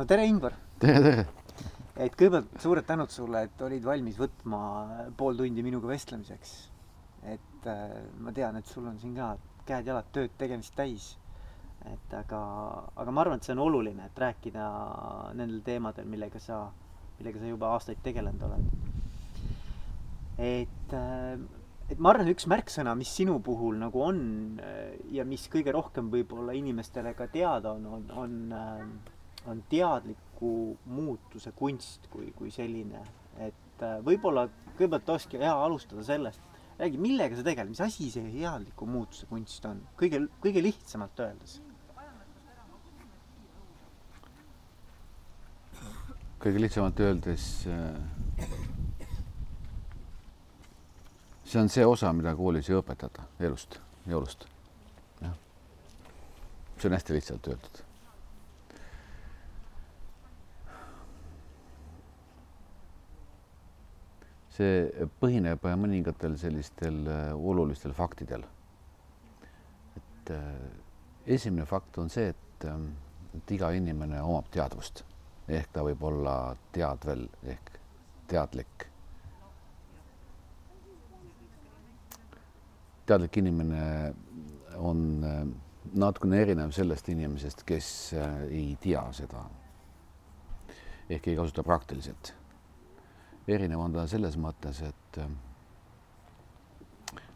no tere, Ingvar! tere, tere! et kõigepealt suured tänud sulle, et olid valmis võtma pool tundi minuga vestlemiseks. et äh, ma tean, et sul on siin ka käed-jalad tööd tegemist täis. et aga, aga ma arvan, et see on oluline, et rääkida nendel teemadel, millega sa, millega sa juba aastaid tegelenud oled. et äh, et ma arvan, üks märksõna, mis sinu puhul nagu on äh, ja mis kõige rohkem võib-olla inimestele ka teada on, on, on, äh, on teadliku muutuse kunst kui, kui selline. et äh, võib-olla kõigepealt olekski hea alustada sellest, räägi, millega sa tegeled, mis asi see teadliku muutuse kunst on, kõige, kõige lihtsamalt öeldes? kõige lihtsamalt öeldes see on see osa, mida koolis ei õpetata elust, elust. jah. see on hästi lihtsalt öeldud. See põhineb mõningatel sellistel äh, olulistel faktidel. et äh, esimene fakt on see, et, ähm, et iga inimene omab teadvust ehk ta võib olla teadvel ehk teadlik teadlik inimene on äh, natukene erinev sellest inimesest, kes ei tea seda ehk ei kasuta praktiliselt. Erinev on ta selles mõttes, et äh,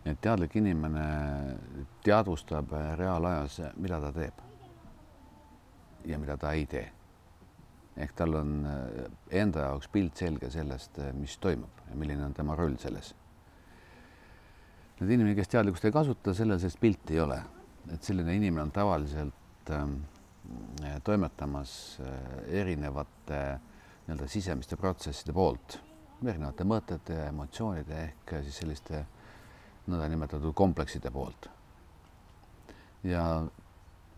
et teadlik inimene teadvustab reaalajas, mida ta teeb ja mida ta ei tee. ehk tal on enda jaoks pilt selge sellest, mis toimub ja milline on tema roll selles. Need inimene, kes teadlikkust ei kasuta, sellel sellist pilti ei ole, et selline inimene on tavaliselt ähm, toimetamas äh, erinevate nii-öelda sisemiste protsesside poolt, erinevate mõtete ja emotsioonide ehk siis selliste nõndanimetatud komplekside poolt. ja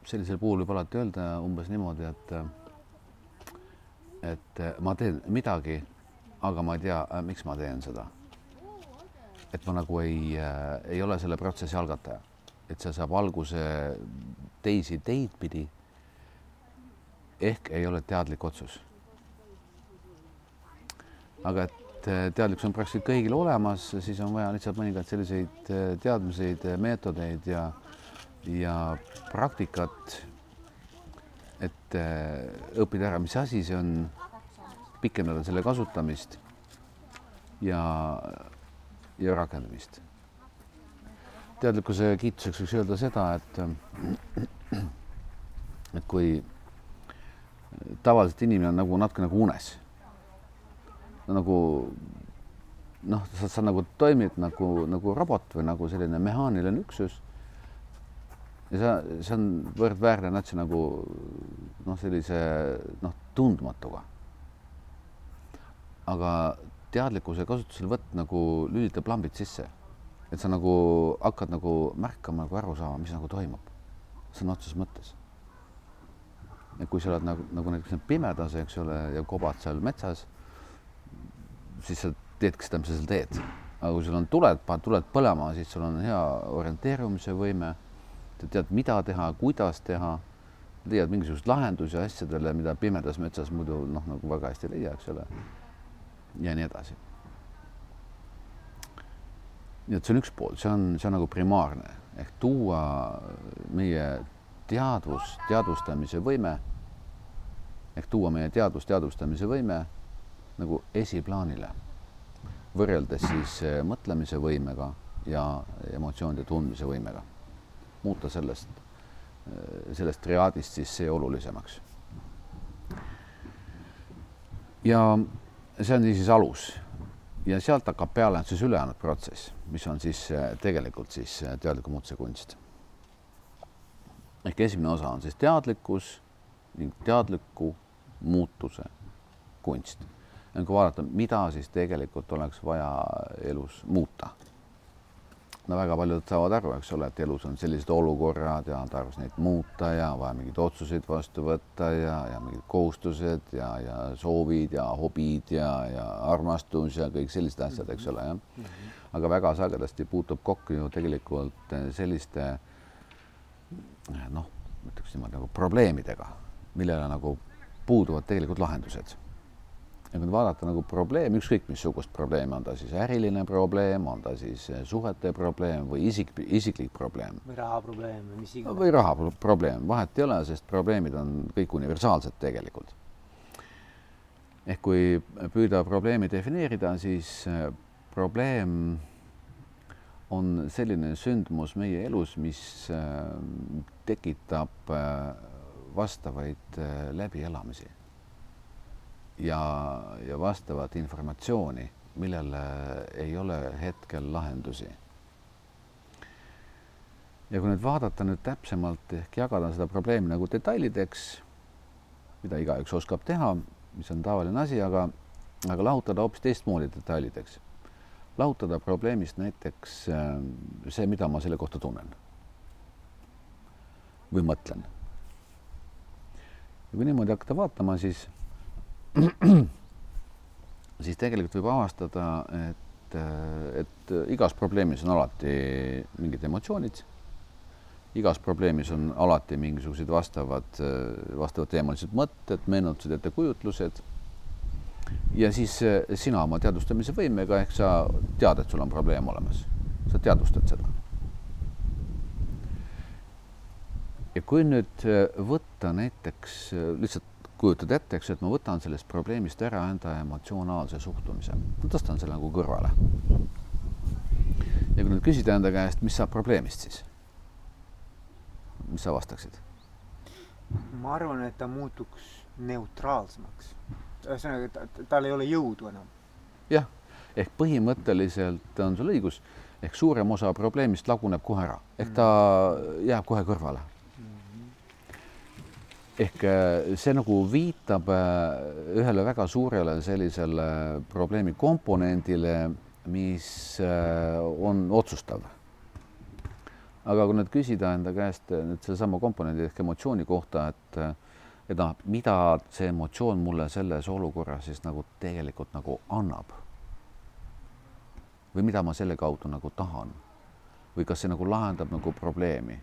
sellisel puhul võib alati öelda umbes niimoodi, et et ma teen midagi, aga ma ei tea, miks ma teen seda et ma nagu ei ei ole selle protsessi algataja, et see saab alguse teisi teid pidi. ehk ei ole teadlik otsus. aga et äh, teadlikkus on praktiliselt kõigil olemas, siis on vaja lihtsalt mõningaid selliseid äh, teadmiseid, meetodeid ja, ja praktikat. et õppida ära, mis asi see on, pikendada selle kasutamist ja ja rakendamist. teadlikkuse kiituseks võiks öelda seda, et, et kui tavaliselt inimene on nagu natuke nagu unes. Nagu noh, sa, sa nagu toimid nagu, nagu robot või nagu selline mehaaniline üksus. ja sa, see on võrdväärne natsi nagu noh, sellise noh, tundmatuga. aga teadlikkuse kasutuselevõtt nagu lülitab lambid sisse. et sa nagu hakkad nagu märkama, nagu aru saama, mis nagu toimub sõna otseses mõttes. ja kui sa oled nagu, nagu näiteks pimedas, eks ole, ja kobad seal metsas, siis sa teedki seda, mis sa seal teed. aga kui sul on tuled, paned tuled põlema, siis sul on hea orienteerumise võime. sa tead, mida teha, kuidas teha, leiad mingisuguseid lahendusi asjadele, mida pimedas metsas muidu noh, nagu väga hästi ei leia, eks ole ja nii edasi. nii et see on üks pool, see on, see on nagu primaarne ehk tuua meie teadvus, teadvustamise võime ehk tuua meie teadvus, teadvustamise võime nagu esiplaanile, võrreldes siis eh, mõtlemise võimega ja emotsioonide tundmise võimega. muuta sellest, eh, sellest triaadist siis see olulisemaks. ja see on siis alus ja sealt hakkab peale siis ülejäänud protsess, mis on siis äh, tegelikult siis teadliku muutuse kunst. ehk esimene osa on siis teadlikkus ning teadliku muutuse kunst. Kui vaadata, mida siis tegelikult oleks vaja elus muuta no väga paljud saavad aru, eks ole, et elus on sellised olukorrad ja on tarvis neid muuta ja vaja mingeid otsuseid vastu võtta ja, ja mingid kohustused ja, ja soovid ja hobid ja, ja armastus ja kõik sellised asjad, eks ole, jah. Aga väga sagedasti puutub kokku ju tegelikult selliste noh, ütleks niimoodi nagu probleemidega, millele nagu puuduvad tegelikult lahendused ja kui vaadata nagu probleemi, ükskõik missugust probleemi, on ta siis äriline probleem, on ta siis eh, suhete probleem või isik, isiklik probleem. või rahaprobleem või mis iganes. või raha probleem, vahet ei ole, sest probleemid on kõik universaalsed tegelikult. ehk kui püüda probleemi defineerida, siis eh, probleem on selline sündmus meie elus, mis eh, tekitab vastavaid läbielamisi ja, ja vastavat informatsiooni, millele ei ole hetkel lahendusi. ja kui nüüd vaadata nüüd täpsemalt ehk jagada seda probleemi nagu detailideks, mida igaüks oskab teha, mis on tavaline asi, aga, aga lahutada hoopis teistmoodi detailideks. lahutada probleemist näiteks äh, see, mida ma selle kohta tunnen või mõtlen. ja kui niimoodi hakata vaatama, siis siis tegelikult võib avastada, et, et igas probleemis on alati mingid emotsioonid. igas probleemis on alati mingisugused vastavad, vastavad teemalised mõtted, meenutused, ettekujutlused. ja siis sina oma teadvustamise võimega ehk sa tead, et sul on probleem olemas, sa teadvustad seda. ja kui nüüd võtta näiteks lihtsalt kujutad ette, eks, et ma võtan sellest probleemist ära enda emotsionaalse suhtumise, ma tõstan selle nagu kõrvale. ja kui nüüd küsida enda käest, mis saab probleemist siis? mis sa vastaksid? ma arvan, et ta muutuks neutraalsemaks. ühesõnaga, ta, tal ei ole jõudu enam. jah, ehk põhimõtteliselt on sul õigus, ehk suurem osa probleemist laguneb kohe ära, ehk ta jääb kohe kõrvale ehk äh, see nagu viitab äh, ühele väga suurele sellisele probleemi komponendile, mis äh, on otsustav. aga kui nüüd küsida enda käest nüüd sellesama komponendi ehk emotsiooni kohta, et et noh, mida see emotsioon mulle selles olukorras siis nagu tegelikult nagu annab? Või mida ma selle kaudu nagu tahan? Või kas see nagu lahendab nagu probleemi,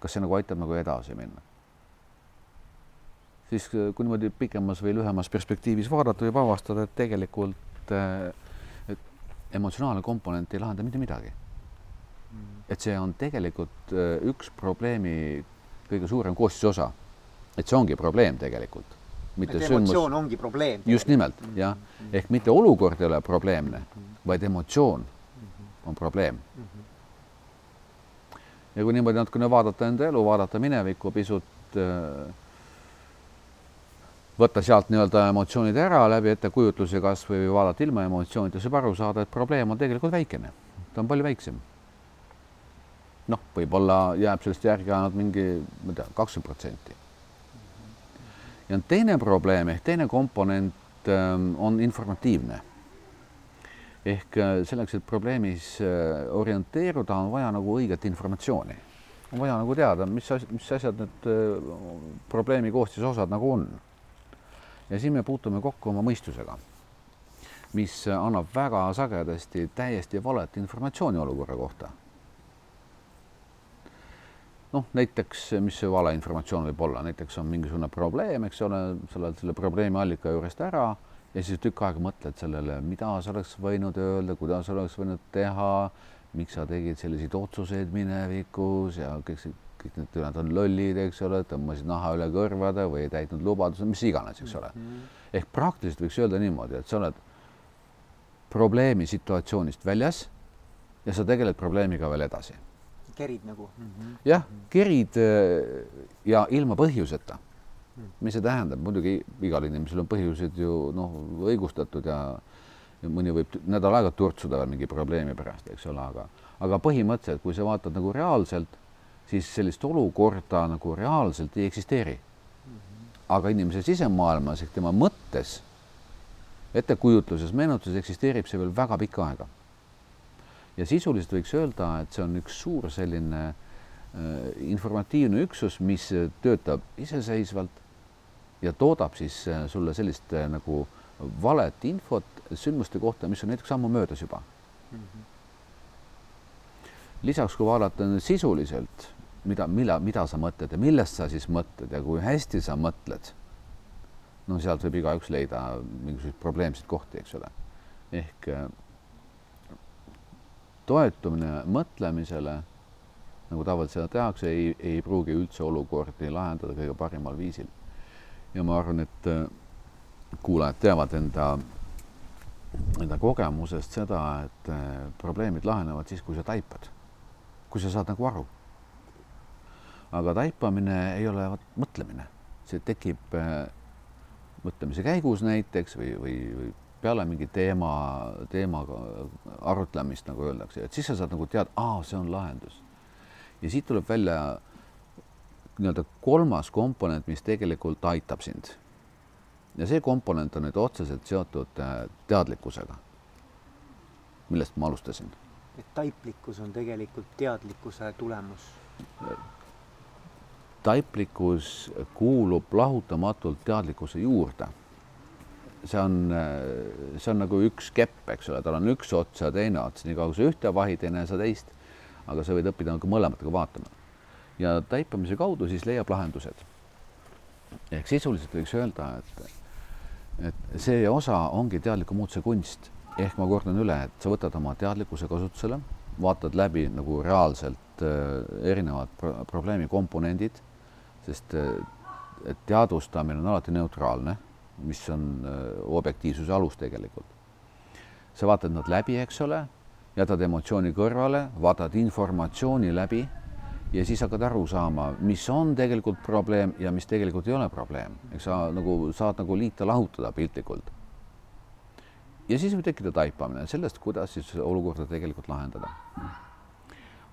kas see nagu aitab nagu edasi minna siis äh, kui niimoodi pikemas või lühemas perspektiivis vaadata, võib avastada, et tegelikult äh, et emotsionaalne komponent ei lahenda mitte midagi. Mm. et see on tegelikult äh, üks probleemi kõige suurem koostisosa. et see ongi probleem tegelikult. mitte et sündmus. emotsioon ongi probleem. just nimelt mm -hmm. jah, ehk mitte olukord ei ole probleemne mm, -hmm. vaid emotsioon mm -hmm. on probleem mm. -hmm. ja kui niimoodi natukene vaadata enda elu, vaadata minevikku pisut äh, võtta sealt nii-öelda emotsioonid ära läbi ettekujutlusi kas või vaadata ilma emotsioonideta, saab aru saada, et probleem on tegelikult väikene, ta on palju väiksem. noh, võib-olla jääb sellest järgi ainult mingi, ma ei tea, kakskümmend protsenti. ja teine probleem ehk teine komponent ähm, on informatiivne. ehk äh, selleks, et probleemis äh, orienteeruda, on vaja nagu õiget informatsiooni. on vaja nagu teada, mis, mis asjad need äh, probleemi koostisosad nagu on ja siin me puutume kokku oma mõistusega, mis annab väga sagedasti täiesti valet informatsiooni olukorra kohta. noh, näiteks, mis see valeinformatsioon võib olla, näiteks on mingisugune probleem, eks ole, sa oled selle probleemi allika juurest ära ja siis tükk aega mõtled sellele, mida sa oleks võinud öelda, kuidas oleks võinud teha, miks sa tegid selliseid otsuseid minevikus ja kõik see kõik need nad on lollid, eks ole, tõmbasid naha üle kõrvade või ei täitnud lubaduse, mis iganes, eks ole mm. -hmm. ehk praktiliselt võiks öelda niimoodi, et sa oled probleemi situatsioonist väljas ja sa tegeled probleemiga veel edasi. kerid nagu mm -hmm.? jah, kerid äh, ja ilma põhjuseta. Mhm. mis see tähendab, muidugi igal inimesel on põhjused ju noh, õigustatud ja ja mõni võib nädal aega turtsuda veel mingi probleemi pärast, eks ole, aga, aga põhimõtteliselt, kui sa vaatad nagu reaalselt siis sellist olukorda nagu reaalselt ei eksisteeri. aga inimese sisemaailmas ehk tema mõttes, ettekujutluses, meenutuses eksisteerib see veel väga pikka aega. ja sisuliselt võiks öelda, et see on üks suur selline äh, informatiivne üksus, mis töötab iseseisvalt ja toodab siis äh, sulle sellist äh, nagu valet infot sündmuste kohta, mis on näiteks ammu möödas juba mm. -hmm lisaks, kui vaadata nüüd sisuliselt, mida, mille, mida sa mõtled ja millest sa siis mõtled ja kui hästi sa mõtled, no sealt võib igaüks leida mingisuguseid probleemseid kohti, eks ole. ehk äh, toetumine mõtlemisele, nagu tavaliselt seda tehakse, ei, ei pruugi üldse olukordi lahendada kõige parimal viisil. ja ma arvan, et äh, kuulajad teavad enda, enda kogemusest seda, et äh, probleemid lahenevad siis, kui sa taipad, kui sa saad nagu aru. aga taipamine ei ole mõtlemine, see tekib mõtlemise käigus näiteks või, või, või peale mingi teema, teemaga arutlemist, nagu öeldakse, et siis sa saad nagu teada, aa, see on lahendus. ja siit tuleb välja nii-öelda kolmas komponent, mis tegelikult aitab sind. ja see komponent on nüüd otseselt seotud äh, teadlikkusega, millest ma alustasin. Et taiplikkus on tegelikult teadlikkuse tulemus taiplikkus kuulub lahutamatult teadlikkuse juurde. see on, see on nagu üks kepp, eks ole, tal on üks ots ja teine ots, nii kaua kui sa ühte vahid, teine sa teist. aga sa võid õppida nagu mõlematega vaatama. ja taipamise kaudu siis leiab lahendused. ehk sisuliselt võiks öelda, et, et see osa ongi teadliku muutuse kunst. Ehk ma kordan üle, et sa võtad oma teadlikkuse kasutusele, vaatad läbi nagu reaalselt äh, erinevad pro probleemi komponendid sest äh, teadvustamine on alati neutraalne, mis on äh, objektiivsuse alus tegelikult. sa vaatad nad läbi, eks ole, jätad emotsiooni kõrvale, vaatad informatsiooni läbi ja siis hakkad aru saama, mis on tegelikult probleem ja mis tegelikult ei ole probleem, eks sa nagu saad nagu liita, lahutada piltlikult. Ja siis võib tekkida taipamine sellest, kuidas siis olukorda tegelikult lahendada.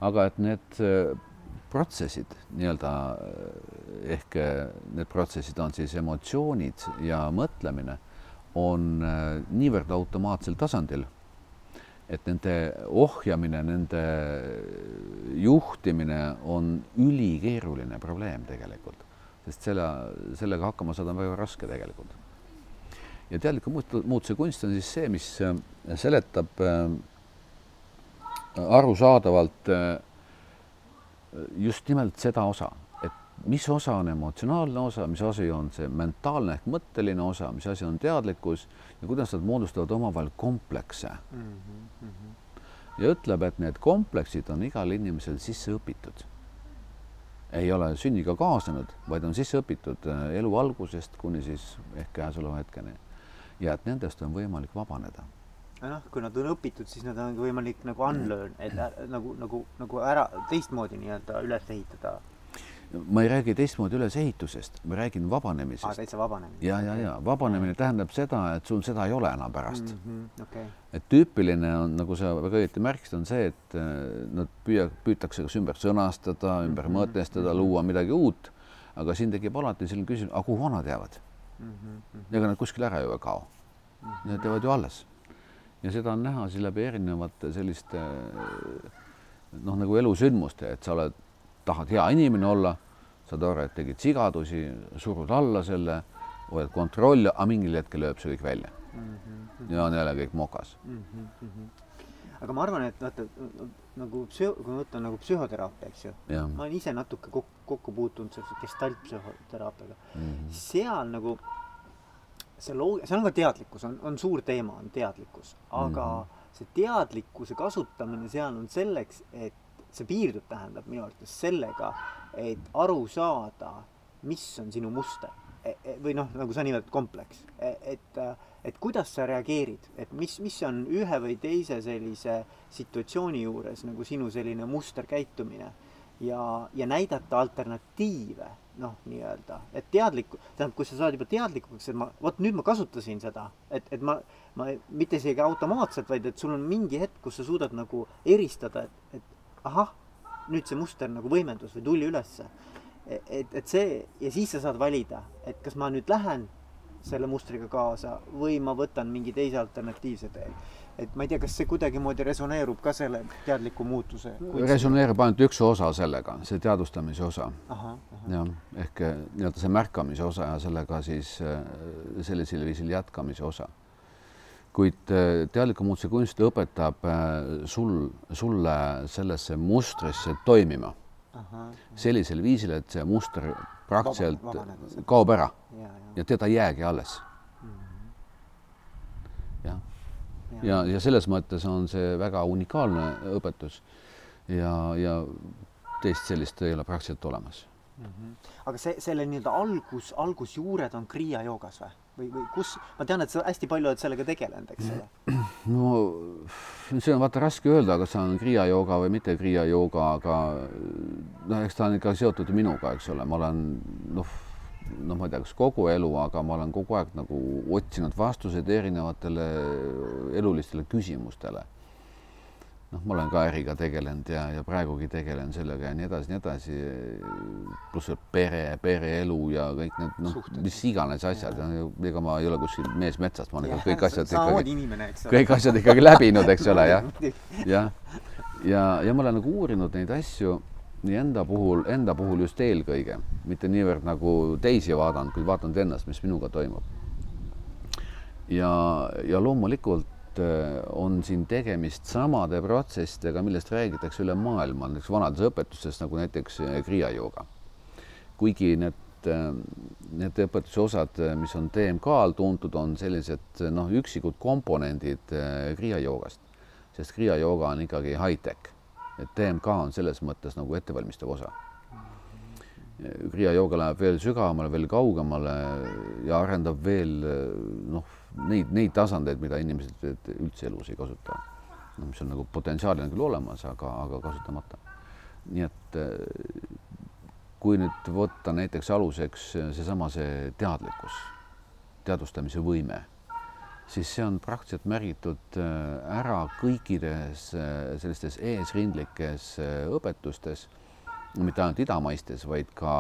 aga et need äh, protsessid nii-öelda ehk eh, need protsessid on siis emotsioonid ja mõtlemine on niivõrd automaatsel tasandil, et nende ohjamine, nende juhtimine on ülikeeruline probleem tegelikult, sest selle, sellega hakkama saada on väga raske tegelikult. Ja teadliku muutuse kunst on siis see, mis eh, seletab arusaadavalt just nimelt seda osa, et mis osa on emotsionaalne osa, mis asi on see mentaalne ehk mõtteline osa, mis asi on teadlikkus ja kuidas nad moodustavad omavahel komplekse mm. -hmm. ja ütleb, et need kompleksid on igal inimesel sisse õpitud. ei ole sünniga kaasnenud, vaid on sisse õpitud äh, elu algusest kuni siis ehk käesoleva hetkeni. Ja et nendest on võimalik vabaneda noh, kui nad on õpitud, siis nad on võimalik nagu unlearn, et äh, nagu, nagu, nagu ära teistmoodi nii-öelda üles ehitada. ma ei räägi teistmoodi ülesehitusest, ma räägin vabanemisest ah,. täitsa vabanemine. ja, ja, ja vabanemine tähendab seda, et sul seda ei ole enam pärast mm. -hmm, okay. et tüüpiline on, nagu sa väga õieti märkisid, on see, et äh, nad püüa, püütakse kas ümber sõnastada, ümber mm -hmm. mõtestada, luua midagi uut, aga siin tekib alati selline küsimus, aga kuhu vanad jäävad. Ega nad kuskile ära ju ei kao. Mm. -hmm. Need jäävad ju alles. Ja seda on näha siis läbi erinevate selliste noh, nagu elusündmuste, et sa oled, tahad hea inimene olla, saad aru, et tegid sigadusi, surud alla selle, hoiad kontrolli, aga mingil hetkel lööb see kõik välja. Ja on jälle kõik mokas. Aga ma arvan, et vaata nagu psüh-, kui ma võtan nagu psühhoteraapia, eks ju, ma olen ise natuke kokku, kokku puutunud sellise gestaltpsühhoteraapiaga. Mm, -hmm. seal nagu see loog-, seal on ka teadlikkus, on, on suur teema, on teadlikkus, aga mm -hmm. see teadlikkuse kasutamine seal on selleks, et see piirdub, tähendab minu arvates sellega, et aru saada, mis on sinu muster või noh, nagu sa nimetad, kompleks, e, et, et kuidas sa reageerid, et mis, mis on ühe või teise sellise situatsiooni juures nagu sinu selline musterkäitumine ja, ja näidata alternatiive noh, nii-öelda, et teadlik, tähendab, kui sa saad juba teadlikuks, et ma, vot nüüd ma kasutasin seda, et, et ma, ma mitte isegi automaatselt, vaid et sul on mingi hetk, kus sa suudad nagu eristada, et, et ahah, nüüd see muster nagu võimendus või tuli ülesse. Et, et see ja siis sa saad valida, et kas ma nüüd lähen selle mustriga kaasa või ma võtan mingi teise alternatiivse tee et ma ei tea, kas see kuidagimoodi resoneerub ka selle teadliku muutuse? resoneerub ainult üks osa sellega, see teadvustamise osa. jah, ehk eh, nii-öelda see märkamise osa ja sellega siis eh, sellisel viisil jätkamise osa. kuid eh, teadliku muutuse kunst õpetab sul, sulle sellesse mustrisse toimima. Sellisel viisil, et see muster praktiliselt sealt. kaob ära ja, ja, ja teda ei jäägi alles. jah, ja, ja, ja selles mõttes on see väga unikaalne õpetus ja, ja teist sellist ei ole praktiliselt olemas. aga see, selle nii-öelda algus, algusjuured on kriia joogas või? Või, või kus, ma tean, et sa hästi palju oled sellega tegelenud, eks ole. no see on vaata raske öelda, kas see on kriia jooga või mitte kriia jooga, aga noh, eks ta on ikka seotud minuga, eks ole, ma olen noh, noh, ma ei tea, kas kogu elu, aga ma olen kogu aeg nagu otsinud vastuseid erinevatele elulistele küsimustele. Noh, ma olen ka äriga tegelenud ja, ja praegugi tegelen sellega ja nii edasi, nii edasi. pluss pere, pereelu ja kõik need noh, mis iganes asjad, ega ma ei ole kuskil mees metsast, ma olen ikka kõik asjad ikkagi, kõik asjad ikkagi läbinud, eks ole, jah. Jah, ja, ja ma olen nagu uurinud neid asju nii enda puhul, enda puhul just eelkõige, mitte niivõrd nagu teisi vaadanud, kuid vaadanud ennast, mis minuga toimub. ja, ja loomulikult äh, on siin tegemist samade protsessidega, millest räägitakse üle maailma, näiteks vanades õpetustes nagu näiteks äh, kriia jooga. kuigi need, need õpetuse osad, mis on DMK-l tuntud, on sellised noh, üksikud komponendid äh, kriia joogast, sest kriia jooga on ikkagi high-tech et DMK on selles mõttes nagu ettevalmistav osa. Kriia jooga läheb veel sügavamale, veel kaugemale ja arendab veel noh, neid, neid tasandeid, mida inimesed üldse elus ei kasuta. no mis on nagu potentsiaalina küll olemas, aga, aga kasutamata. nii et kui nüüd võtta näiteks aluseks seesama see teadlikkus, teadvustamise võime siis see on praktiliselt märgitud ära kõikides sellistes eesrindlikes õpetustes, mitte ainult idamaistes, vaid ka,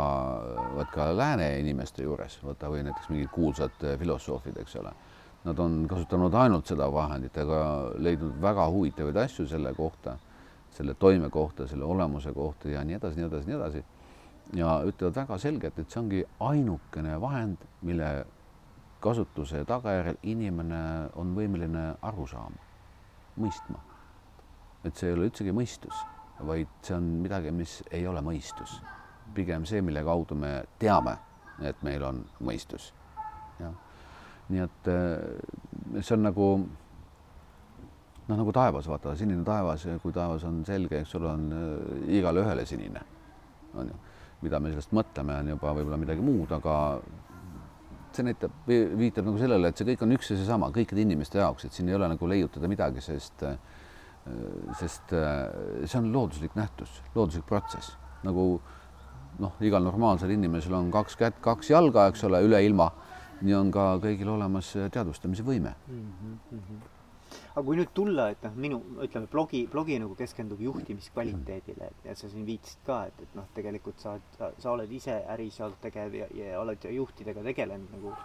vaid ka lääne inimeste juures, võta või näiteks mingid kuulsad filosoofid, eks ole. Nad on kasutanud ainult seda vahendit, aga leidnud väga huvitavaid asju selle kohta, selle toime kohta, selle olemuse kohta ja nii edasi, nii edasi, nii edasi. ja ütlevad väga selgelt, et see ongi ainukene vahend, mille kasutuse tagajärjel inimene on võimeline aru saama, mõistma. et see ei ole üldsegi mõistus, vaid see on midagi, mis ei ole mõistus. pigem see, mille kaudu me teame, et meil on mõistus. Nii et see on nagu noh, nagu taevas, vaata sinine taevas, kui taevas on selge, eks ole, on igale ühele sinine, on ju, mida me sellest mõtleme, on juba võib-olla midagi muud, aga see näitab, viitab nagu sellele, et see kõik on üks ja seesama kõikide inimeste jaoks, et siin ei ole nagu leiutada midagi, sest, sest see on looduslik nähtus, looduslik protsess, nagu noh, igal normaalsel inimesel on kaks kätt, kaks jalga, eks ole, üle ilma. Nii on ka kõigil olemas teadvustamise võime mm. -hmm. aga kui nüüd tulla, et noh, minu ütleme, blogi, blogi nagu keskendub juhtimiskvaliteedile ja sa siin viitasid ka, et, et noh, tegelikult sa, sa, sa oled ise äris olnud tegev ja, ja oled juhtidega tegelenud nagu,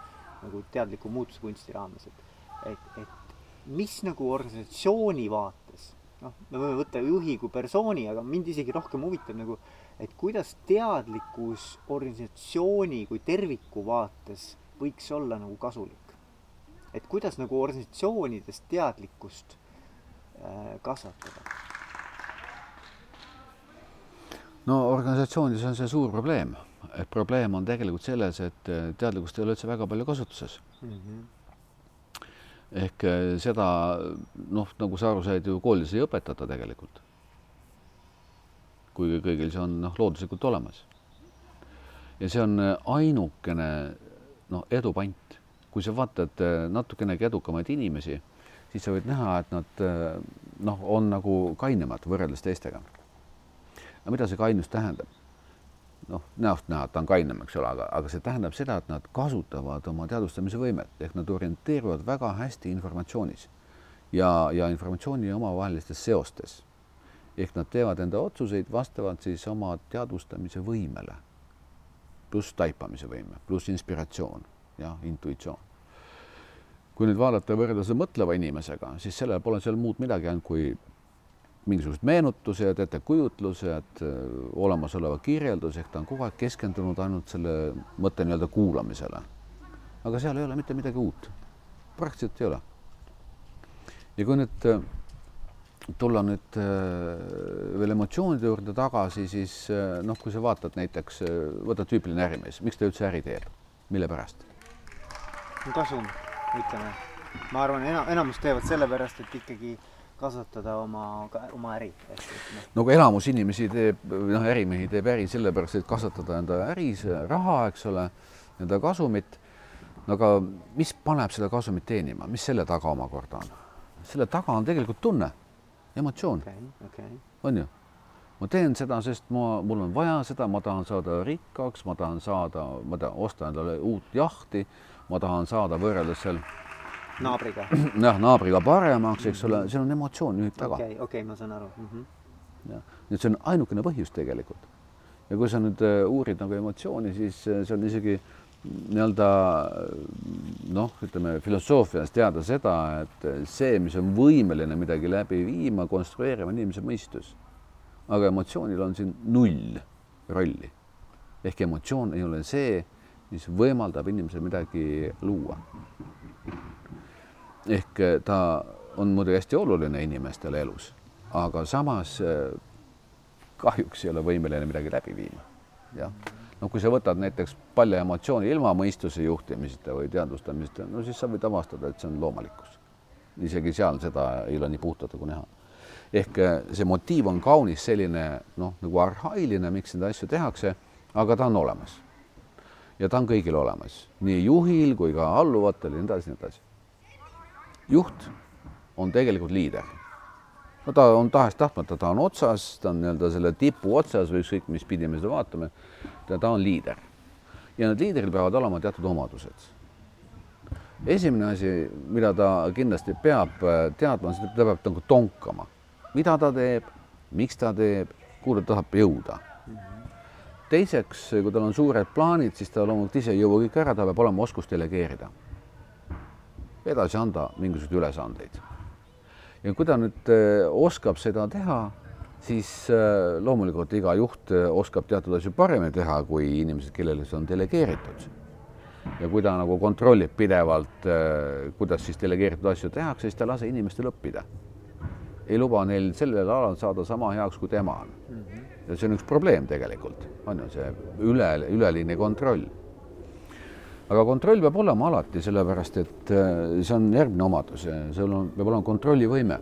nagu teadliku muutuskunsti raames, et, et, et mis nagu organisatsiooni vaates, noh, me võime võtta juhi kui persooni, aga mind isegi rohkem huvitab nagu, et kuidas teadlikkus organisatsiooni kui terviku vaates võiks olla nagu kasulik et kuidas nagu organisatsioonides teadlikkust äh, kasvatada? no organisatsioonides on see suur probleem, et probleem on tegelikult selles, et teadlikkust ei ole üldse väga palju kasutuses mm. -hmm. ehk seda noh, nagu sa aru said, ju koolides ei õpetata tegelikult. kuigi kõigil see on noh, looduslikult olemas. ja see on ainukene noh, edupant kui sa vaatad natukenegi edukamaid inimesi, siis sa võid näha, et nad noh, on nagu kainemad võrreldes teistega. no mida see kainus tähendab? noh, näost näha, et ta on kainem, eks ole, aga, aga see tähendab seda, et nad kasutavad oma teadvustamise võimet ehk nad orienteeruvad väga hästi informatsioonis ja, ja informatsiooni omavahelistes seostes. ehk nad teevad enda otsuseid vastavalt siis oma teadvustamise võimele, pluss taipamise võime, pluss inspiratsioon ja intuitsioon. kui nüüd vaadata võrrelda seda mõtleva inimesega, siis sellel pole seal muud midagi ainult kui mingisugused meenutused, ettekujutlused, olemasoleva kirjeldus ehk ta on kogu aeg keskendunud ainult selle mõtte nii-öelda kuulamisele. aga seal ei ole mitte midagi uut, praktiliselt ei ole. ja kui nüüd tulla nüüd äh, veel emotsioonide juurde tagasi, siis äh, noh, kui sa vaatad näiteks, äh, võta tüüpiline ärimees, miks ta üldse äri teeb, mille pärast? kasum, ütleme. ma arvan, enam, enamus teevad sellepärast, et ikkagi kasvatada oma, oma äri. Noh. no kui enamus inimesi teeb, noh, ärimehi teeb äri sellepärast, et kasvatada enda äris raha, eks ole, enda kasumit. no aga mis paneb seda kasumit teenima, mis selle taga omakorda on? selle taga on tegelikult tunne emotsioon okay,. Okay. on ju? ma teen seda, sest ma, mul on vaja seda, ma tahan saada rikkaks, ma tahan saada, ma tahan osta endale uut jahti, ma tahan saada võrreldes seal naabriga. jah, naabriga paremaks, eks ole, seal on emotsioon nüüd taga. okei okay,, okei okay,, ma saan aru mm. -hmm. jah, et see on ainukene põhjus tegelikult. ja kui sa nüüd uh, uurid nagu emotsiooni, siis uh, see on isegi nii-öelda noh, ütleme filosoofias teada seda, et see, mis on võimeline midagi läbi viima, konstrueerima, on inimese mõistus. aga emotsioonil on siin null rolli. ehk emotsioon ei ole see, mis võimaldab inimesel midagi luua. ehk ta on muidugi hästi oluline inimestele elus, aga samas kahjuks ei ole võimeline midagi läbi viima. jah no kui sa võtad näiteks palju emotsiooni ilma mõistuse juhtimiseta või teadvustamiseta, no siis sa võid avastada, et see on loomalikkus. isegi seal seda ei ole nii puhtalt nagu näha. ehk eh, see motiiv on kaunis selline noh, nagu arhailine, miks neid asju tehakse, aga ta on olemas. ja ta on kõigil olemas, nii juhil kui ka alluvatel ja nii edasi, nii edasi. juht on tegelikult liider no ta on tahes-tahtmata, ta on otsas, ta on nii-öelda selle tipu otsas või ükskõik, mis pidi me seda vaatame. ta on liider ja need liidril peavad olema teatud omadused. esimene asi, mida ta kindlasti peab äh, teadma, on see, et ta peab nagu tonkama, mida ta teeb, miks ta teeb, kuhu ta tahab jõuda. teiseks, kui tal on suured plaanid, siis ta loomulikult ise ei jõua kõike ära, ta peab olema oskus delegeerida, edasi anda mingisuguseid ülesandeid ja kui ta nüüd äh, oskab seda teha, siis äh, loomulikult iga juht äh, oskab teatud asju paremini teha kui inimesed, kellele see on delegeeritud. ja kui ta nagu kontrollib pidevalt, kuidas siis delegeeritud asju tehakse, siis ta lase inimestel õppida. ei luba neil sellel alal saada sama heaks, kui tema on. ja see on üks probleem tegelikult, on ju see üle, üleliigne kontroll aga kontroll peab olema alati, sellepärast et äh, see on järgmine omadus, sul on, peab olema kontrollivõime.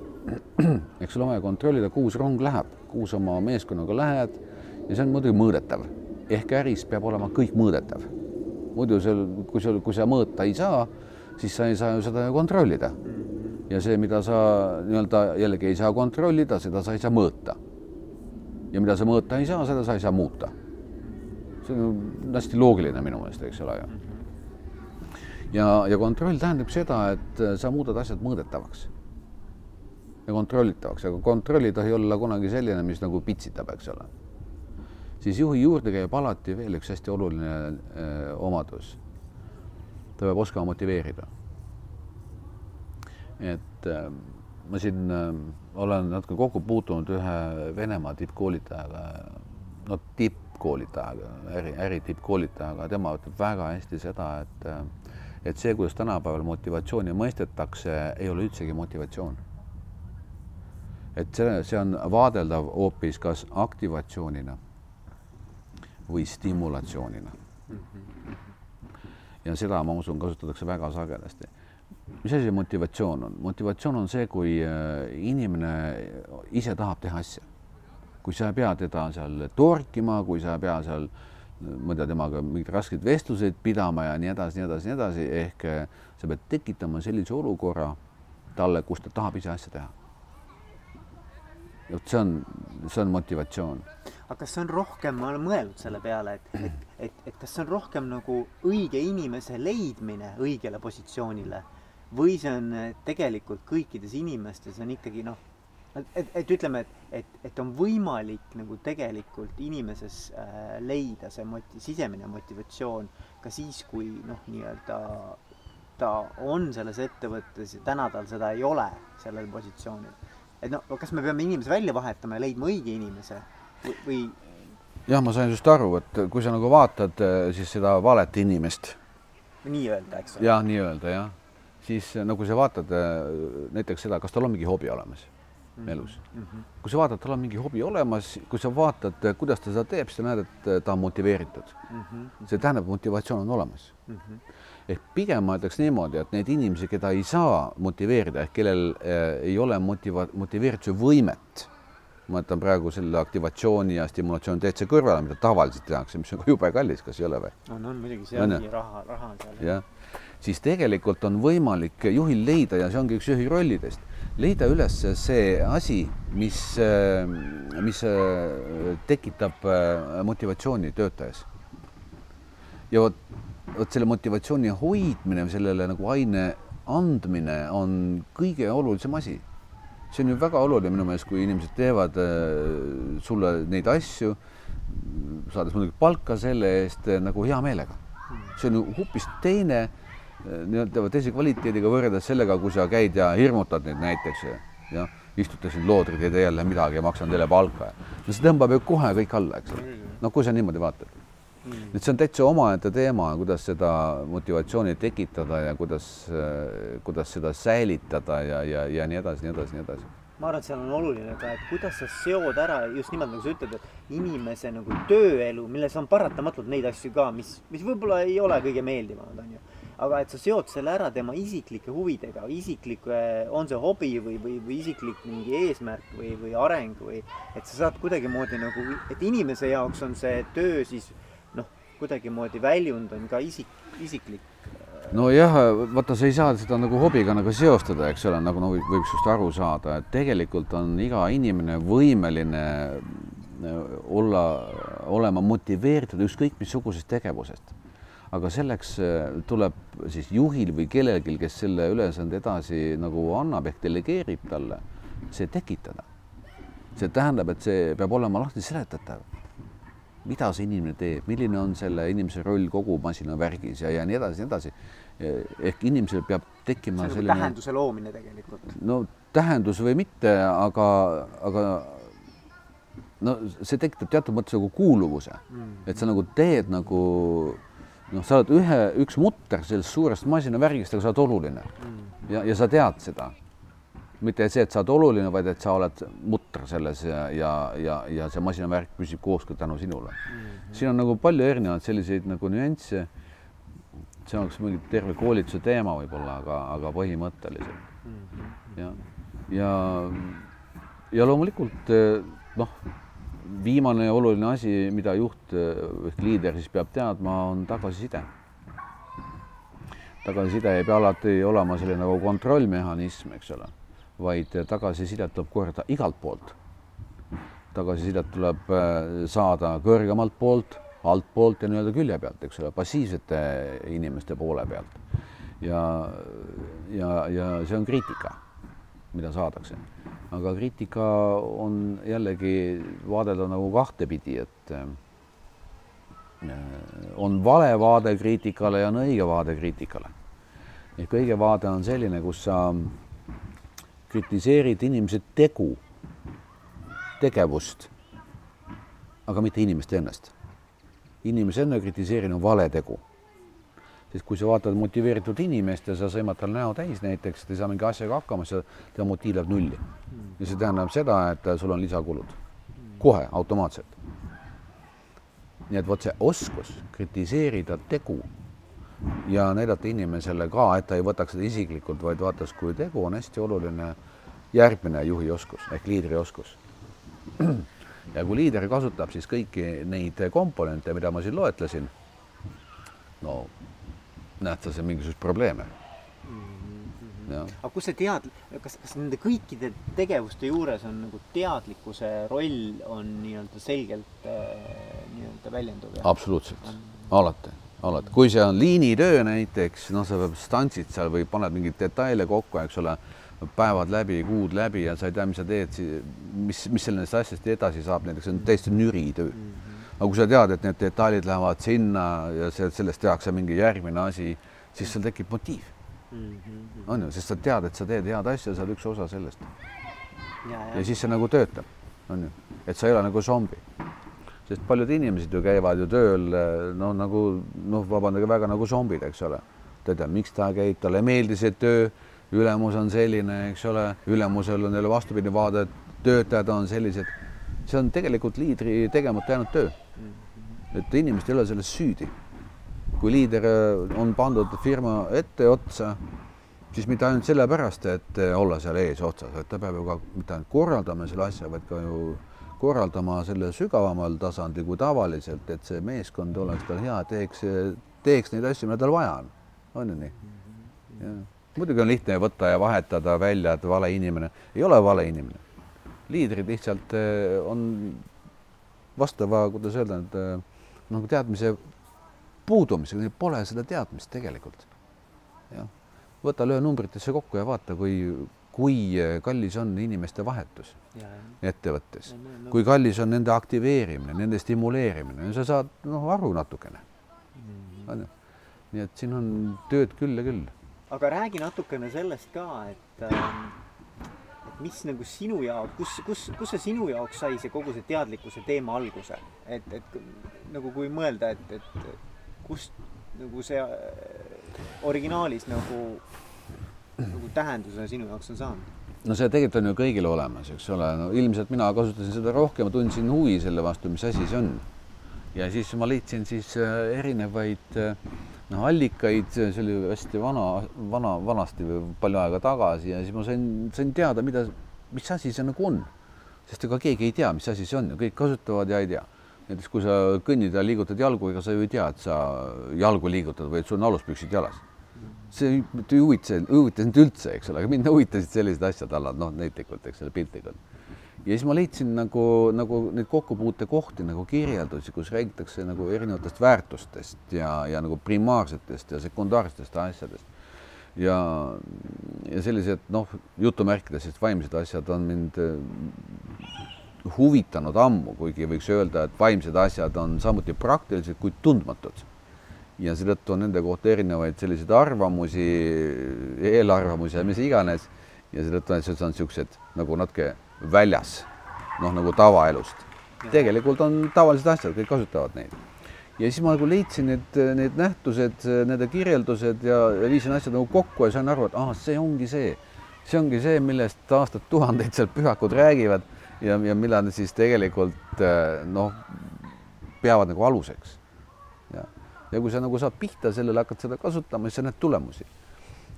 eks sul on vaja kontrollida, kuhu see rong läheb, kuhu sa oma meeskonnaga lähed ja see on muidugi mõõdetav. ehk äris peab olema kõik mõõdetav. muidu seal, kui sul, kui sa mõõta ei saa, siis sa ei saa ju seda ju kontrollida. ja see, mida sa nii-öelda jällegi ei saa kontrollida, seda sa ei saa mõõta. ja mida sa mõõta ei saa, seda sa ei saa muuta. see on hästi loogiline minu meelest, eks ole ju ja, ja kontroll tähendab seda, et äh, sa muudad asjad mõõdetavaks ja kontrollitavaks, aga kontroll ei tohi olla kunagi selline, mis nagu pitsitab, eks ole. siis juhi juurde käib alati veel üks hästi oluline öö, äh, omadus. ta peab oskama motiveerida. et öö, äh, ma siin öö, olen natuke kokku puutunud ühe Venemaa tippkoolitajaga, no tippkoolitajaga, äri, äri tippkoolitajaga, tema ütleb väga hästi seda, et et see, kuidas tänapäeval motivatsiooni mõistetakse, ei ole üldsegi motivatsioon. et see, see on vaadeldav hoopis kas aktivatsioonina või stimulatsioonina. ja seda, ma usun, kasutatakse väga sagedasti. mis asi motivatsioon on? motivatsioon on see, kui äh, inimene ise tahab teha asja. kui sa ei pea teda seal torkima, kui sa ei pea seal äh, tea, temaga mingeid raskeid vestluseid pidama ja nii edasi, nii edasi, nii edasi, ehk eh, sa pead tekitama sellise olukorra talle, kus ta tahab ise asja teha. vot see on, see on motivatsioon. aga kas see on rohkem, ma olen mõelnud selle peale, et, et, et, et kas see on rohkem nagu õige inimese leidmine õigele positsioonile või see on eh, tegelikult kõikides inimestes on ikkagi noh et, et ütleme, et, et, et on võimalik nagu tegelikult inimeses äh, leida see moti-, sisemine motivatsioon ka siis, kui noh, nii-öelda ta on selles ettevõttes ja täna tal seda ei ole sellel positsioonil. et noh, kas me peame inimese välja vahetama ja leidma õige inimese või, jah, ma sain just aru, et kui sa nagu vaatad äh, siis seda valet inimest. nii-öelda, eks ole. jah, nii-öelda jah, siis nagu sa vaatad äh, näiteks seda, kas tal on mingi hobi olemas mm -hmm. elus mm. -hmm. kui sa vaatad, tal on mingi hobi olemas, kui sa vaatad, kuidas ta seda teeb, siis sa näed, et ta on motiveeritud mm. -hmm. see tähendab, motivatsioon on olemas Mm -hmm. ehk pigem ma ütleks niimoodi, et neid inimesi, keda ei saa motiveerida ehk kellel äh, ei ole motiva-, motiveerituse võimet, ma jätan praegu selle aktivatsiooni ja stimulatsiooni täitsa kõrvale, mida tavaliselt tehakse, mis on ka jube kallis, kas ei ole või? on, on muidugi, see On ongi raha, raha on seal. jah, siis tegelikult on võimalik juhil leida ja see ongi üks juhi rollidest, leida üles see asi, mis, mis äh, tekitab äh, motivatsiooni töötajas. ja vot, vot selle motivatsiooni hoidmine, sellele nagu aine andmine on kõige olulisem asi. see on ju väga oluline minu meelest, kui inimesed teevad äh, sulle neid asju, saades muidugi palka selle eest äh, nagu hea meelega. see on ju hoopis teine äh, nii-öelda teise kvaliteediga võrreldes sellega, kui sa käid ja hirmutad neid näiteks ja, ja istute siin loodrid, ei tee jälle midagi ja maksan teile palka. no see tõmbab ju kohe kõik alla, eks ole. no kui sa niimoodi vaatad. et see on täitsa omaette teema, kuidas seda motivatsiooni tekitada ja kuidas, kuidas seda säilitada ja, ja, ja nii edasi, nii edasi, nii edasi ma arvan, et seal on oluline ka, et kuidas sa seod ära just nimelt nagu sa ütled, et inimese nagu tööelu, milles on paratamatult neid asju ka, mis, mis võib-olla ei ole kõige meeldivamad, onju. Aga et sa seod selle ära tema isiklike huvidega, isiklik, on see hobi või, või, või isiklik mingi eesmärk või, või areng või et sa saad kuidagimoodi nagu, et inimese jaoks on see töö siis noh, kuidagimoodi väljund on ka isik, isiklik nojah, vaata, sa ei saa seda nagu hobiga nagu seostada, eks ole, nagu no, võib sinust aru saada, et tegelikult on iga inimene võimeline äh, olla, olema motiveeritud ükskõik missugusest tegevusest. Aga selleks äh, tuleb siis juhil või kellelgi, kes selle ülesande edasi nagu annab ehk delegeerib talle, see tekitada. see tähendab, et see peab olema lahti seletatav mida see inimene teeb, milline on selle inimese roll kogu masinavärgis ja, ja nii edasi, nii edasi. ehk inimesel peab tekkima see on nagu selline tähenduse loomine tegelikult. no tähendus või mitte, aga, aga no see tekitab teatud mõttes nagu kuuluvuse Mm. et sa nagu teed nagu noh, sa oled ühe, üks mutter sellest suurest masinavärgist, aga sa oled oluline Mm. ja, ja sa tead seda. mitte see, et sa oled oluline, vaid et sa oled mutter selles ja, ja, ja, ja see masinavärk püsib koos ka tänu sinule. siin on nagu palju erinevaid selliseid nagu nüansse. see oleks mingi terve koolituse teema võib-olla, aga, aga põhimõtteliselt ja, ja, ja loomulikult eh, noh, viimane oluline asi, mida juht eh, ehk liider siis peab teadma, on tagasiside. tagasiside ei pea alati olema selline nagu kontrollmehhanism, eks ole, vaid tagasisidet tuleb korda igalt poolt. tagasisidet tuleb eh, saada kõrgemalt poolt, altpoolt ja nii-öelda külje pealt, eks ole, passiivsete inimeste poole pealt. ja, ja, ja see on kriitika mida saadakse. Aga kriitika on jällegi vaadelda nagu kahtepidi, et äh, on vale vaade kriitikale ja on õige vaade kriitikale. ehk õige vaade on selline, kus sa kritiseerid inimese tegu, tegevust, aga mitte inimest ennast. inimese enne kritiseerimine on vale tegu sest kui sa vaatad motiveeritud inimest ja sa sõimad tal näo täis näiteks, ta ei saa mingi asjaga hakkama, siis tema motiiv läheb nulli. ja see tähendab seda, et sul on lisakulud kohe automaatselt. nii et vot see oskus kritiseerida tegu ja näidata inimesele ka, et ta ei võtaks seda isiklikult, vaid vaataks, kui tegu on hästi oluline järgmine juhi oskus ehk liidri oskus. ja kui liider kasutab siis kõiki neid komponente, mida ma siin loetlesin, no seal mingisuguseid probleeme? jah, aga kus see tead-, kas, kas nende kõikide tegevuste juures on nagu teadlikkuse roll on nii-öelda selgelt äh, nii-öelda väljenduv? absoluutselt, alati, alati, kui see on liinitöö näiteks, noh, sa stantsid seal või paned mingeid detaile kokku, eks ole, päevad läbi, kuud läbi ja sa ei tea, mis sa teed, mis, mis sellest asjast edasi saab, näiteks see on täiesti nüri töö mm. -hmm aga kui sa tead, et need detailid lähevad sinna ja see, sellest tehakse mingi järgmine asi, siis sul tekib motiiv mm. -hmm. on ju, sest sa tead, et sa teed head asja, sa oled üks osa sellest. ja, siis see nagu töötab, on ju, et sa ei ole nagu zombi. sest paljud inimesed ju käivad ju tööl noh, nagu noh, vabandage väga nagu zombid, eks ole. ta ei tea, miks ta käib, talle ei meeldi see töö, ülemus on selline, eks ole, ülemusel on jälle vastupidine vaade, et töötajad on sellised. see on tegelikult liidri tegemata jäänud töö. Et inimesed ei ole selles süüdi. kui liider on pandud firma etteotsa, siis mitte ainult sellepärast, et olla seal eesotsas, vaid ta peab ju ka mitte ainult korraldama selle asja, vaid ka ju korraldama selle sügavamal tasandil kui tavaliselt, et see meeskond oleks tal hea, teeks, teeks neid asju, mida tal vaja on. on ju nii? muidugi on lihtne võtta ja vahetada välja, et vale inimene, ei ole vale inimene. liidrid lihtsalt eh, on vastava, kuidas öelda, et nagu teadmise puudumisega, neil pole seda teadmist tegelikult. jah, võta, löö numbritesse kokku ja vaata, kui, kui kallis on inimeste vahetus ja, ettevõttes, kui kallis on nende aktiveerimine, nende stimuleerimine, sa saad noh aru natukene. Mm. ju, nii et siin on tööd küll ja küll. Aga räägi natukene sellest ka, et ähm, et mis nagu sinu jaoks, kus, kus, kus see sinu jaoks sai see kogu see teadlikkuse teema alguse, et, et nagu kui mõelda, et, et kust nagu see äh, originaalis nagu, nagu tähenduse sinu jaoks on saanud? no see tegelikult on ju kõigil olemas, eks ole, no ilmselt mina kasutasin seda rohkem, tundsin huvi selle vastu, mis asi see on. ja siis ma leidsin siis äh, erinevaid äh, noh, allikaid, see oli hästi vana, vana, vanasti või palju aega tagasi ja siis ma sain, sain teada, mida, mis asi see nagu on. sest ega keegi ei tea, mis asi see on ja kõik kasutavad ja ei tea. Näiteks kui sa kõnnid ja liigutad jalgu, ega sa ju ei tea, et sa jalgu liigutad et sul on aluspüksid jalas. see ei huvita, huvita sind üldse, eks ole, aga mind huvitasid sellised asjad alla, noh, näitlikult, eks ole, piltlikult ja siis ma leidsin nagu, nagu neid kokkupuutekohti nagu kirjeldusi, kus räägitakse nagu erinevatest väärtustest ja, ja nagu primaarsetest ja sekundaarsetest asjadest. ja, ja sellised noh, jutumärkides siis vaimsed asjad on mind huvitanud ammu, kuigi võiks öelda, et vaimsed asjad on samuti praktilised, kuid tundmatud. ja seetõttu on nende kohta erinevaid selliseid arvamusi, eelarvamusi ja mis iganes. ja seetõttu on niisugused nagu natuke väljas, noh nagu tavaelust. tegelikult on tavalised asjad, kõik kasutavad neid. ja siis ma nagu leidsin need, need nähtused, nende kirjeldused ja, ja viisin asjad nagu kokku ja sain aru, et ah, see ongi see, see ongi see, millest aastatuhandeid seal pühakud räägivad ja, ja millal nad siis tegelikult noh, peavad nagu aluseks. ja, ja kui sa nagu saad pihta sellele, hakkad seda kasutama, siis sa näed tulemusi.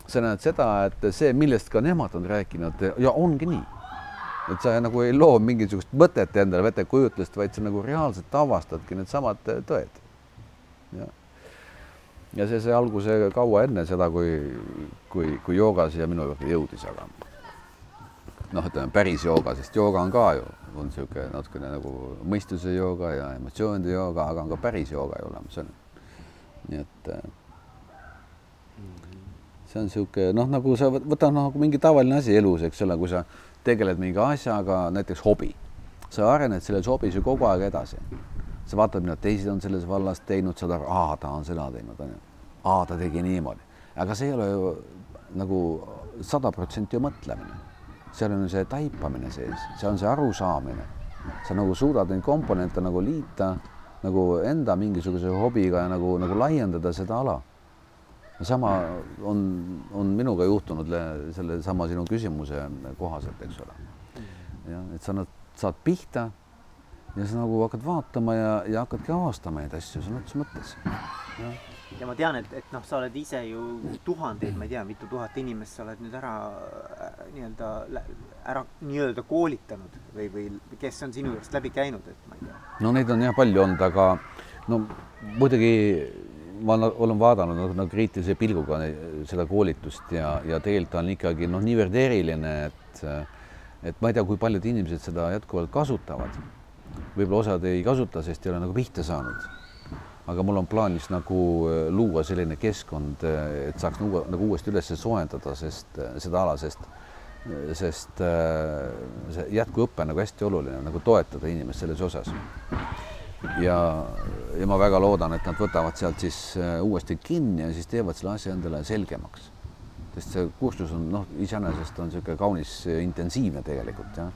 sa näed seda, et see, millest ka nemad on rääkinud ja ongi nii et sa nagu ei loo mingisugust mõtet endale, ettekujutlust, vaid sa nagu reaalselt avastadki needsamad tõed. ja, ja see sai alguse kaua enne seda, kui, kui, kui jooga siia minu juurde jõudis, aga noh, ütleme päris jooga, sest jooga on ka ju, on niisugune natukene nagu mõistuse jooga ja emotsioonide jooga, aga on ka päris jooga ju olemas on. nii et äh, see on niisugune noh, nagu sa võtad noh, nagu mingi tavaline asi elus, eks ole, kui sa tegeled mingi asjaga, näiteks hobi, sa arened selles hobis ju kogu aeg edasi. sa vaatad, mida teised on selles vallas teinud, saad aru, aa, ta on seda teinud, onju. aa, ta tegi niimoodi, aga see ei ole ju nagu sada protsenti ju mõtlemine. Seal on see taipamine sees, see on see arusaamine. sa nagu suudad neid komponente nagu liita nagu enda mingisuguse hobiga ja nagu, nagu laiendada seda ala sama on, on minuga juhtunud sellesama sinu küsimuse kohaselt, eks ole. jah, et sa saad pihta ja sa nagu hakkad vaatama ja, ja hakkadki avastama neid asju sõna otseses mõttes. Ja ma tean, et, et noh, sa oled ise ju tuhandeid, ma ei tea, mitu tuhat inimest sa oled nüüd ära äh, nii-öelda ära nii-öelda koolitanud või, või kes on sinu juurest läbi käinud, et ma ei tea. no neid on jah palju olnud, aga no muidugi ma olen vaadanud nagu, nagu kriitilise pilguga seda koolitust ja, ja tegelikult on ikkagi noh, niivõrd eriline, et et ma ei tea, kui paljud inimesed seda jätkuvalt kasutavad. võib-olla osad ei kasuta, sest ei ole nagu pihta saanud. Aga mul on plaanis nagu äh, luua selline keskkond, äh, et saaks nagu, nagu uuesti üles soojendada, sest äh, seda ala, sest sest see jätkuõpe on nagu hästi oluline, nagu toetada inimest selles osas ja, ja ma väga loodan, et nad võtavad sealt siis uuesti kinni ja siis teevad selle asja endale selgemaks. sest see kursus on noh, iseenesest on niisugune kaunis intensiivne tegelikult jah.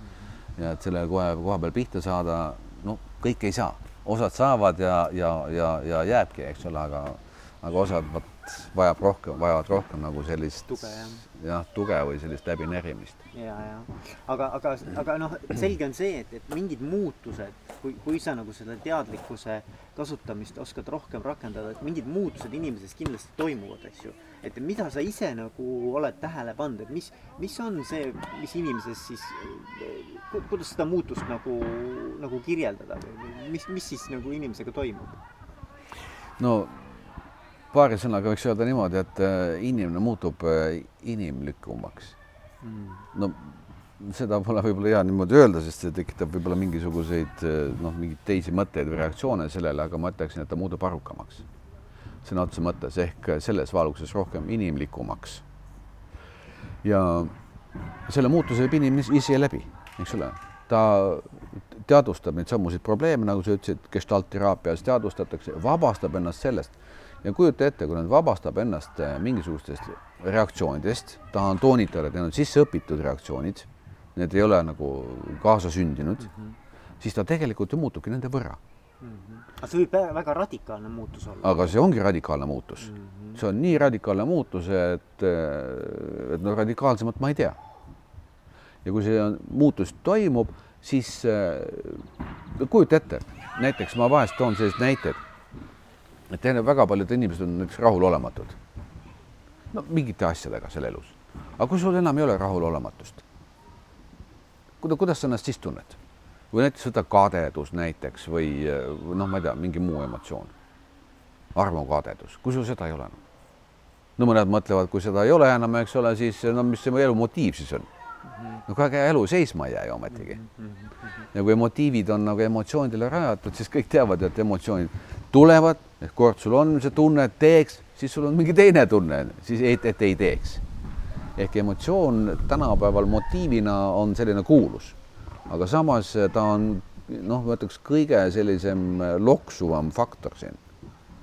ja et selle kohe koha peal pihta saada, no kõik ei saa, osad saavad ja, ja, ja, ja jääbki, eks ole, aga aga osad vot vajab rohkem, vajavad rohkem nagu sellist tuge jah jah, tuge või sellist läbinerimist. ja, ja aga, aga, aga noh, selge on see, et, et mingid muutused, kui, kui sa nagu selle teadlikkuse kasutamist oskad rohkem rakendada, et mingid muutused inimeses kindlasti toimuvad, eks ju. Et mida sa ise nagu oled tähele pannud, et mis, mis on see, mis inimeses siis, kuidas seda muutust nagu, nagu kirjeldada või mis, mis siis nagu inimesega toimub? no paari sõnaga võiks öelda niimoodi, et äh, inimene muutub äh, inimlikumaks. Mm.. no seda pole võib-olla hea niimoodi öelda, sest see tekitab võib-olla mingisuguseid äh, noh, mingeid teisi mõtteid või reaktsioone sellele, aga ma ütleksin, et ta muutub arukamaks sõna otseses mõttes ehk selles valguses rohkem inimlikumaks. ja selle muutuse viib inimene ise läbi, eks ole, ta teadvustab neid samusid probleeme, nagu sa ütlesid, gestaltteraapias teadvustatakse, vabastab ennast sellest ja kujuta ette, kui nad vabastab ennast äh, mingisugustest reaktsioonidest, tahan toonitada, et need on sisse õpitud reaktsioonid, need ei ole nagu kaasasündinud mm, -hmm. siis ta tegelikult ju muutubki nende võrra mm. -hmm. aga see võib väga radikaalne muutus olla. aga see ongi radikaalne muutus mm. -hmm. see on nii radikaalne muutus, et, et no radikaalsemat ma ei tea. ja kui see on, muutus toimub, siis äh, kujuta ette, näiteks ma vahest toon sellised näited et väga paljud inimesed on näiteks rahulolematud. no mingite asjadega seal elus. aga kui sul enam ei ole rahulolematust, kuida-, kuidas sa ennast siis tunned? Või näiteks võta kadedus näiteks või noh, ma ei tea, mingi muu emotsioon. armukadedus, kui sul seda ei ole enam. no mõned mõtlevad, kui seda ei ole enam, eks ole, siis no mis see elu motiiv siis on? no äge elu seisma ei jää ju ometigi. ja kui motiivid on nagu emotsioonidele rajatud, siis kõik teavad, et emotsioonid tulevad, ehk kord sul on see tunne, et teeks, siis sul on mingi teine tunne, siis et, et ei teeks. ehk emotsioon tänapäeval motiivina on selline kuulus, aga samas ta on noh, ma ütleks kõige sellisem loksuvam faktor siin.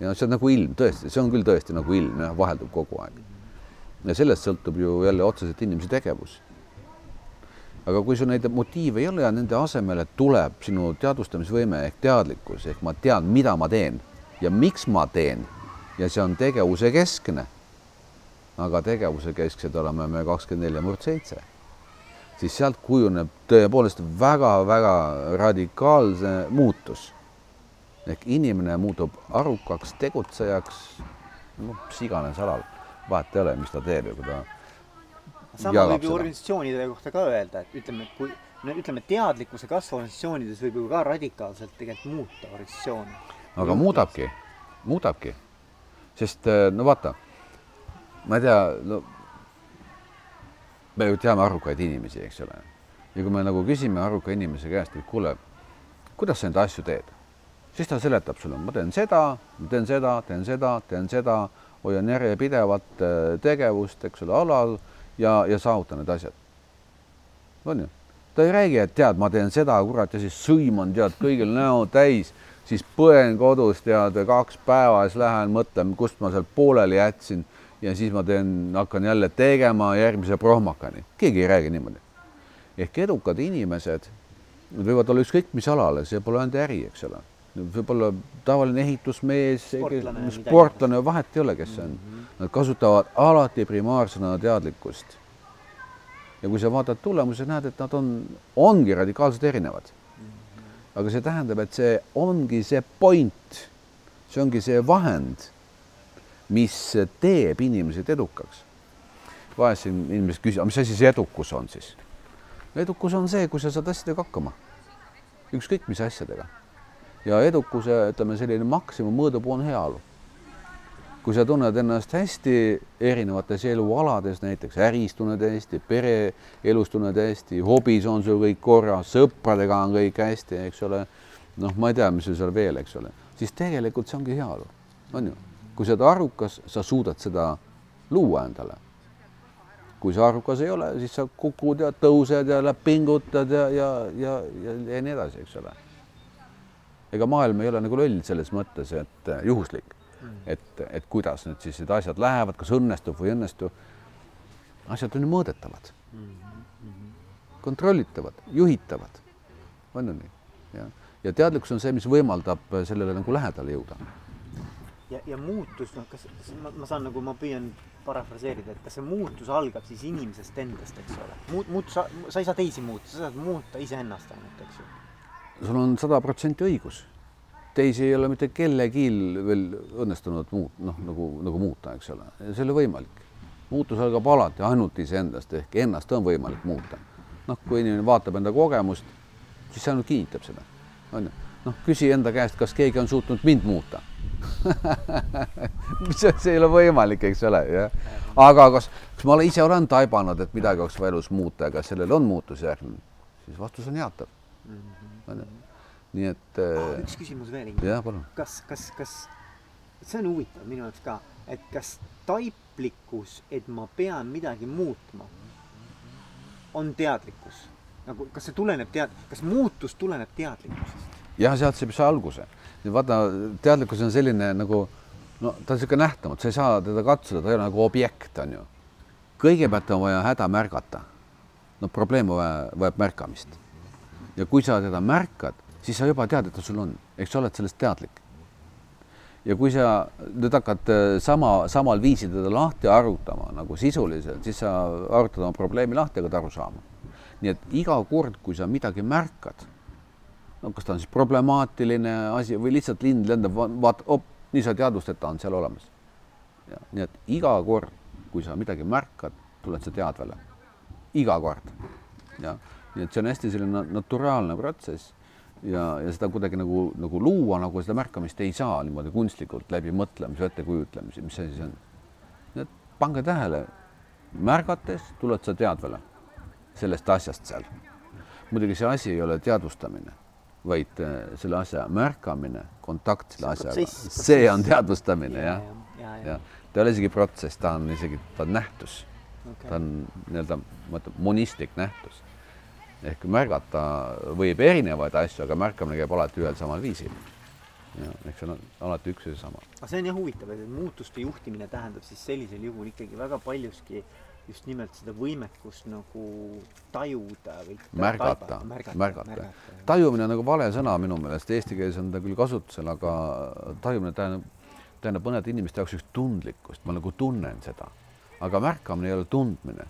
ja see on nagu ilm, tõesti, see on küll tõesti nagu ilm jah, vaheldub kogu aeg. ja sellest sõltub ju jälle otseselt inimese tegevus aga kui sul neid motiive ei ole ja nende asemele tuleb sinu teadvustamisvõime ehk teadlikkus ehk ma tean, mida ma teen ja miks ma teen ja see on tegevuse keskne. aga tegevuse kesksed oleme me kakskümmend neli murd seitse, siis sealt kujuneb tõepoolest väga-väga radikaalse muutus. ehk inimene muutub arukaks tegutsejaks, noh, mis iganes alal, vahet ei ole, mis ta teeb ja kui ta sama võib ju organisatsioonide kohta ka öelda, et ütleme, et kui no ütleme, teadlikkuse kasv organisatsioonides võib ju ka radikaalselt tegelikult muuta organisatsiooni. aga muudabki, muudabki, sest no vaata, ma ei tea, no me ju teame arukaid inimesi, eks ole, ja kui me nagu küsime aruka inimese käest, et kuule, kuidas sa neid asju teed, siis ta seletab sulle, ma teen seda, teen seda, teen seda, teen seda, hoian järjepidevat äh, tegevust, eks ole, alal ja, ja saavuta need asjad. on ju? ta ei räägi, et tead, ma teen seda, kurat, ja siis sõiman, tead, kõigil näo täis, siis põen kodus, tead, kaks päeva, siis lähen mõtlen, kust ma seal pooleli jätsin ja siis ma teen, hakkan jälle tegema järgmise prohmakani. keegi ei räägi niimoodi. ehk edukad inimesed võivad olla ükskõik mis alale, see pole ainult äri, eks ole. võib-olla tavaline ehitusmees, sportlane, sportlane, vahet ei ole, kes see on mm. -hmm Nad kasutavad alati primaarsõna teadlikkust. ja kui sa vaatad tulemusi, näed, et nad on, ongi radikaalselt erinevad. aga see tähendab, et see ongi see point, see ongi see vahend, mis teeb inimesed edukaks. vahest siin inimesed küsivad, mis asi see edukus on siis? edukus on see, kui sa saad asjadega hakkama, ükskõik mis asjadega. ja edukuse, ütleme selline maksimum mõõdupuu on heaolu kui sa tunned ennast hästi erinevates elualades, näiteks äris tunned hästi, pereelus tunned hästi, hobis on sul kõik korras, sõpradega on kõik hästi, eks ole. noh, ma ei tea, mis sul seal veel, eks ole, siis tegelikult see ongi heaolu, on ju. Kui sa oled arukas, sa suudad seda luua endale. kui sa arukas ei ole, siis sa kukud ja tõused ja pingutad ja, ja, ja, ja, ja nii edasi, eks ole. ega maailm ei ole nagu loll selles mõttes, et juhuslik et, et kuidas nüüd siis need asjad lähevad, kas õnnestub või ei õnnestu. asjad on ju mõõdetavad, kontrollitavad, juhitavad, on ju nii, jah. ja teadlikkus on see, mis võimaldab sellele nagu lähedale jõuda. Ja, ja muutus, noh, kas, kas ma, ma saan nagu, ma püüan parafraseerida, et kas see muutus algab siis inimesest endast, eks ole. muut-, muutus, sa ei saa teisi muuta, sa saad muuta iseennast ainult, eks ju. sul on sada protsenti õigus. teisi ei ole mitte kellelgi veel õnnestunud muut-, noh, nagu, nagu muuta, eks ole, see ei ole võimalik. muutus algab alati ainult iseendast ehk ennast on võimalik muuta. noh, kui inimene vaatab enda kogemust, siis see ainult kinnitab seda, on ju. noh, küsi enda käest, kas keegi on suutnud mind muuta see, see ei ole võimalik, eks ole, jah. aga kas, kas ma ise olen taibanud, et midagi oleks vaja elus muuta ja kas sellel on muutus järgnenud, siis vastus on jaatav mm. -hmm. nii et oh,. üks küsimus veel. jah, palun. kas, kas, kas, see on huvitav minu jaoks ka, et kas taiplikkus, et ma pean midagi muutma, on teadlikkus? nagu, kas see tuleneb tead-, kas muutus tuleneb teadlikkusest? jah, sealt saab see alguse vaata, teadlikkus on selline nagu no ta on niisugune nähtamatu, sa ei saa teda katsuda, ta ei ole nagu objekt, on ju. kõigepealt on vaja häda märgata. no probleem vaja, vajab märkamist. ja kui sa teda märkad, siis sa juba tead, et ta sul on, eks sa oled sellest teadlik. ja kui sa nüüd hakkad äh, sama, samal viisil teda lahti arutama nagu sisuliselt, siis sa arutad oma probleemi lahti, hakkad aru saama. nii et iga kord, kui sa midagi märkad no kas ta on siis problemaatiline asi või lihtsalt lind lendab, vaata, op, nii sa teadvustad, et ta on seal olemas. nii et iga kord, kui sa midagi märkad, tuled sa teadvale. iga kord. jah, nii et see on hästi selline naturaalne protsess ja, ja seda kuidagi nagu, nagu luua, nagu seda märkamist ei saa niimoodi kunstlikult läbi mõtlemise, ettekujutlemise, mis see siis on. nii et pange tähele, märgates tuled sa teadvale sellest asjast seal. muidugi see asi ei ole teadvustamine vaid äh, selle asja märkamine, kontakt selle asjaga, see on teadvustamine jah, ja, ja, ja. ta ei ole isegi protsess, ta on isegi, ta on nähtus okay.. ta on nii-öelda, ma ütlen, monistlik nähtus. ehk märgata võib erinevaid asju, aga märkamine käib alati ühel samal viisil. ehk see on alati üks ja seesama. aga see on jah huvitav, et muutuste juhtimine tähendab siis sellisel juhul ikkagi väga paljuski äh, just nimelt seda võimekust nagu tajuda või märgata, märgata, märgata, märgata. tajumine on nagu vale sõna minu meelest, eesti keeles on ta küll kasutusel, aga tajumine tähendab, tähendab mõnede inimeste jaoks üks tundlikkust, ma nagu tunnen seda, aga märkamine ei ole tundmine.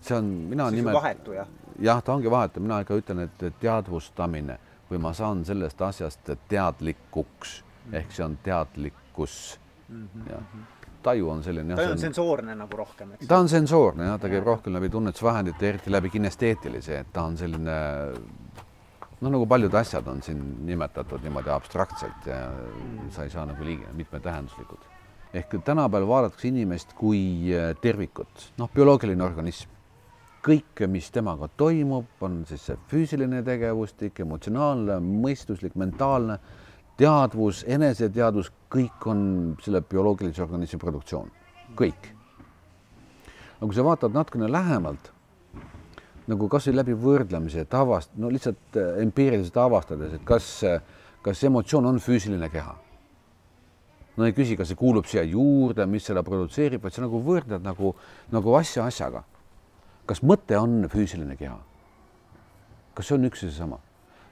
see on, mina nimet-. vahetu jah? jah, ta ongi vahetu, mina ikka ütlen, et teadvustamine või ma saan sellest asjast teadlikuks mm -hmm. ehk see on teadlikkus mm. -hmm. jah mhm taju on selline. ta on, sensoorne nagu rohkem, eks? ta on sensoorne jah, ta käib rohkem läbi tunnetusvahendite, eriti läbi kinesteetilise, et ta on selline noh, nagu paljud asjad on siin nimetatud niimoodi abstraktselt ja mm. sa ei saa nagu liiga mitmetähenduslikud. ehk tänapäeval vaadatakse inimest kui äh, tervikut, noh, bioloogiline organism. kõik, mis temaga toimub, on siis see füüsiline tegevustik, emotsionaalne, mõistuslik, mentaalne teadvus, eneseteadvus, kõik on selle bioloogilise organismi produktsioon, kõik. aga kui sa vaatad natukene lähemalt, nagu kasvõi läbi võrdlemise, et avast-, no lihtsalt äh, empiiriliselt avastades, et kas, kas emotsioon on füüsiline keha. no ei küsi, kas see kuulub siia juurde, mis seda produtseerib, vaid sa nagu võrdled nagu, nagu asja asjaga. kas mõte on füüsiline keha? kas see on üks ja seesama?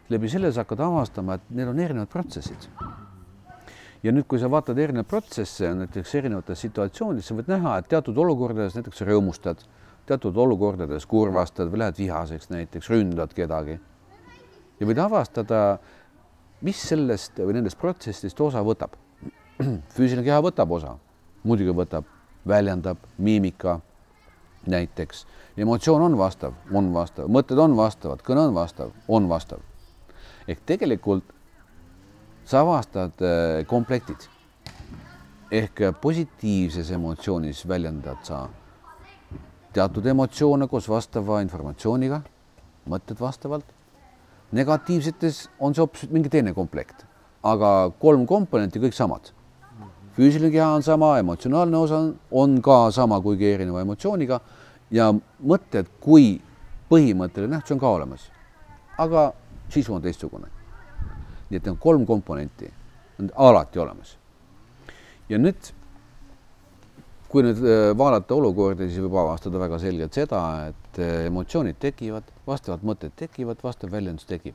Läbi selle sa hakkad avastama, et need on erinevad protsessid. ja nüüd, kui sa vaatad erinevaid protsesse näiteks erinevates situatsioonides, sa võid näha, et teatud olukordades näiteks rõõmustad, teatud olukordades kurvastad või lähed vihaseks näiteks, ründad kedagi. ja võid avastada, mis sellest või nendest protsessidest osa võtab. füüsiline keha võtab osa, muidugi võtab, väljendab miimika näiteks, emotsioon on vastav, on vastav, mõtted on vastavad, kõne on vastav, on vastav ehk tegelikult sa avastad äh, komplektid ehk positiivses emotsioonis väljendad sa teatud emotsioone koos vastava informatsiooniga, mõtted vastavalt. negatiivsetes on see hoopis mingi teine komplekt, aga kolm komponenti kõik samad. füüsiline keha on sama, emotsionaalne osa on, on ka sama, kuigi erineva emotsiooniga ja mõtted kui põhimõtteline nähtus on ka olemas. aga sisu on teistsugune. nii et need on kolm komponenti, on alati olemas. ja nüüd, kui nüüd äh, vaadata olukorda, siis võib avastada väga selgelt seda, et äh, emotsioonid tekivad, vastavad mõtted tekivad, vastav väljendus tekib.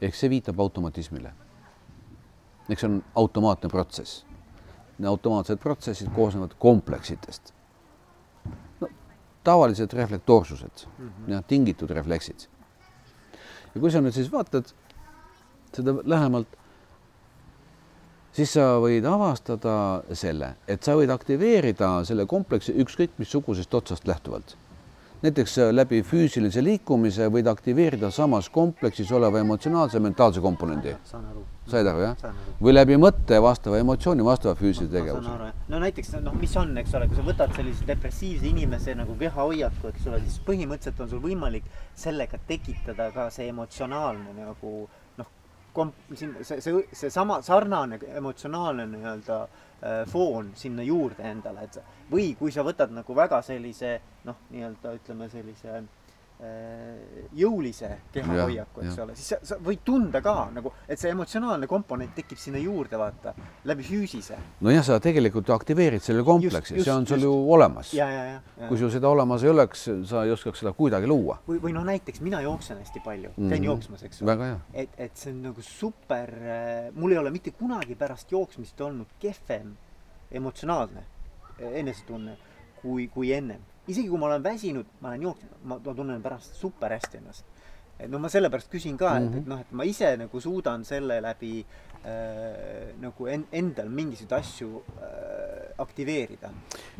ehk see viitab automatismile. eks see on automaatne protsess. automaatsed protsessid koosnevad kompleksitest. no tavalised reflektoorsused mm, -hmm. tingitud refleksid. Ja kui sa nüüd siis vaatad seda lähemalt, siis sa võid avastada selle, et sa võid aktiveerida selle kompleksi ükskõik missugusest otsast lähtuvalt näiteks läbi füüsilise liikumise võid aktiveerida samas kompleksis oleva emotsionaalse mentaalse komponendi. Said aru, jah? või läbi mõtte vastava emotsiooni, vastava füüsilise tegevuse. no näiteks noh, mis on, eks ole, kui sa võtad sellise depressiivse inimese nagu kehahoiaku, eks ole, siis põhimõtteliselt on sul võimalik sellega tekitada ka see emotsionaalne nagu noh, komp-, siin see, see, seesama sarnane emotsionaalne nii-öelda äh, foon sinna juurde endale, et või kui sa võtad nagu väga sellise noh, nii-öelda ütleme sellise äh, jõulise kehahoiaku, eks ole, siis sa, sa võid tunda ka nagu, et see emotsionaalne komponent tekib sinna juurde, vaata, läbi füüsise. nojah, sa tegelikult aktiveerid selle kompleksi, see on sul just. ju olemas. kui sul seda olemas ei oleks, sa ei oskaks seda kuidagi luua. või, või noh, näiteks mina jooksen hästi palju mm, -hmm. käin jooksmas, eks ole. et, et see on nagu super, äh, mul ei ole mitte kunagi pärast jooksmist olnud kehvem emotsionaalne enesetunne kui, kui ennem. Isegi kui ma olen väsinud, ma olen jooksnud, ma, tunnen pärast super hästi ennast. et no ma sellepärast küsin ka mm, -hmm. et, et mhm. noh, et ma ise nagu suudan selle läbi äh, nagu en, endal mingisuguseid asju äh, aktiveerida.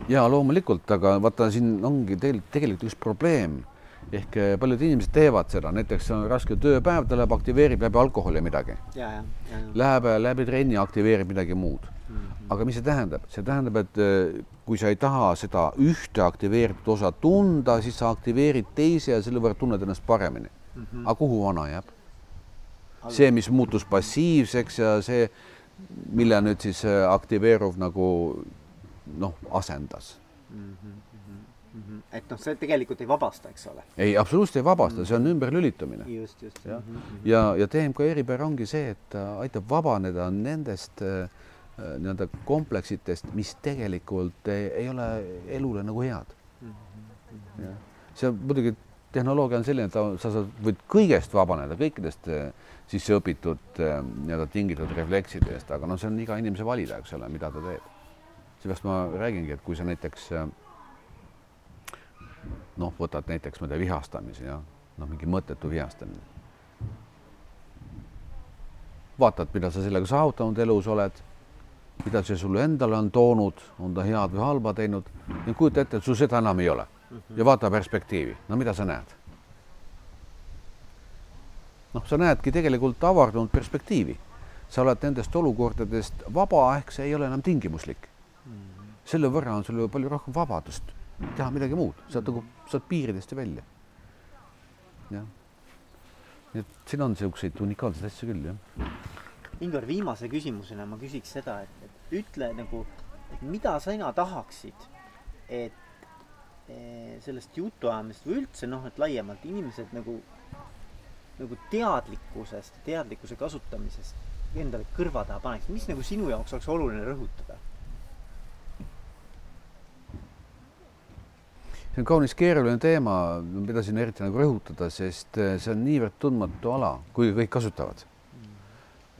ja loomulikult, aga vaata, siin ongi teil tegelikult üks probleem ehk äh, paljud inimesed teevad seda, näiteks on raske tööpäev, ta läheb, aktiveerib läbi alkoholi midagi. Läheb läbi trenni, aktiveerib midagi muud aga mis see tähendab? see tähendab, et äh, kui sa ei taha seda ühte aktiveeritud osa tunda, siis sa aktiveerid teise ja selle võrra tunned ennast paremini mm. -hmm. aga kuhu vana jääb? see, mis muutus passiivseks ja see, mille nüüd siis äh, aktiveeruv nagu noh, asendas mm. -hmm et noh, see tegelikult ei vabasta, eks ole. ei, absoluutselt ei vabasta, see on ümberlülitumine. just, just. ja, ja, ja TMK eripära ongi see, et ta aitab vabaneda nendest äh, Äh, nii-öelda kompleksitest, mis tegelikult ei, ei ole elule nagu head. jah, see on muidugi, tehnoloogia on selline, et ta, sa saad, võid kõigest vabaneda, kõikidest äh, sisse õpitud äh, nii-öelda tingitud refleksidest, aga noh, see on iga inimese valida, eks ole, mida ta teeb. seepärast ma räägingi, et kui sa näiteks noh, võtad näiteks, ma ei tea, vihastamise ja noh, mingi mõttetu vihastamine. vaatad, mida sa sellega saavutanud elus oled mida see sulle endale on toonud, on ta head või halba teinud ja kujuta ette, et sul seda enam ei ole ja vaata perspektiivi, no mida sa näed? noh, sa näedki tegelikult avardunud perspektiivi. sa oled nendest olukordadest vaba, ehk see ei ole enam tingimuslik. selle võrra on sul ju palju rohkem vabadust teha midagi muud, sa oled nagu, sa oled piiridest välja. jah. nii et siin on niisuguseid unikaalseid asju küll, jah Ingvar, viimase küsimusena ma küsiks seda, et, et ütle nagu, et mida sina tahaksid, et e, sellest jutuajamist või üldse noh, et laiemalt inimesed nagu, nagu teadlikkusest, teadlikkuse kasutamisest endale kõrva taha paneks, mis nagu sinu jaoks oleks oluline rõhutada? see on kaunis keeruline teema, mida siin eriti nagu rõhutada, sest e, see on niivõrd tundmatu ala, kuigi kõik kasutavad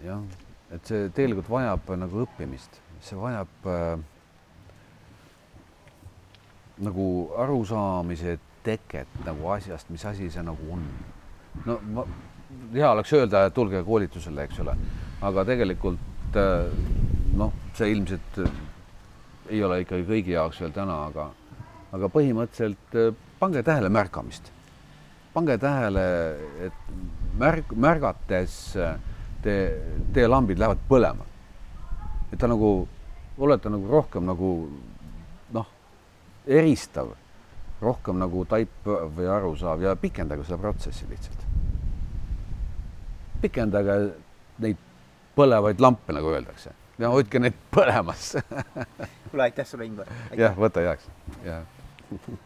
jah, et see tegelikult vajab nagu õppimist, see vajab äh, nagu arusaamise teket nagu asjast, mis asi see nagu on. no ma, hea oleks öelda, et tulge koolitusele, eks ole, aga tegelikult äh, noh, see ilmselt äh, ei ole ikkagi kõigi jaoks veel täna, aga, aga põhimõtteliselt äh, pange tähele märkamist. pange tähele, et märg, märgates äh, te, teie lambid lähevad põlema. et ta nagu, olete nagu rohkem nagu noh, eristav, rohkem nagu taip või arusaav ja pikendage seda protsessi lihtsalt. pikendage neid põlevaid lampe, nagu öeldakse ja hoidke neid põlemas kuule, aitäh sulle, Ingvar! jah, võta heaks, jah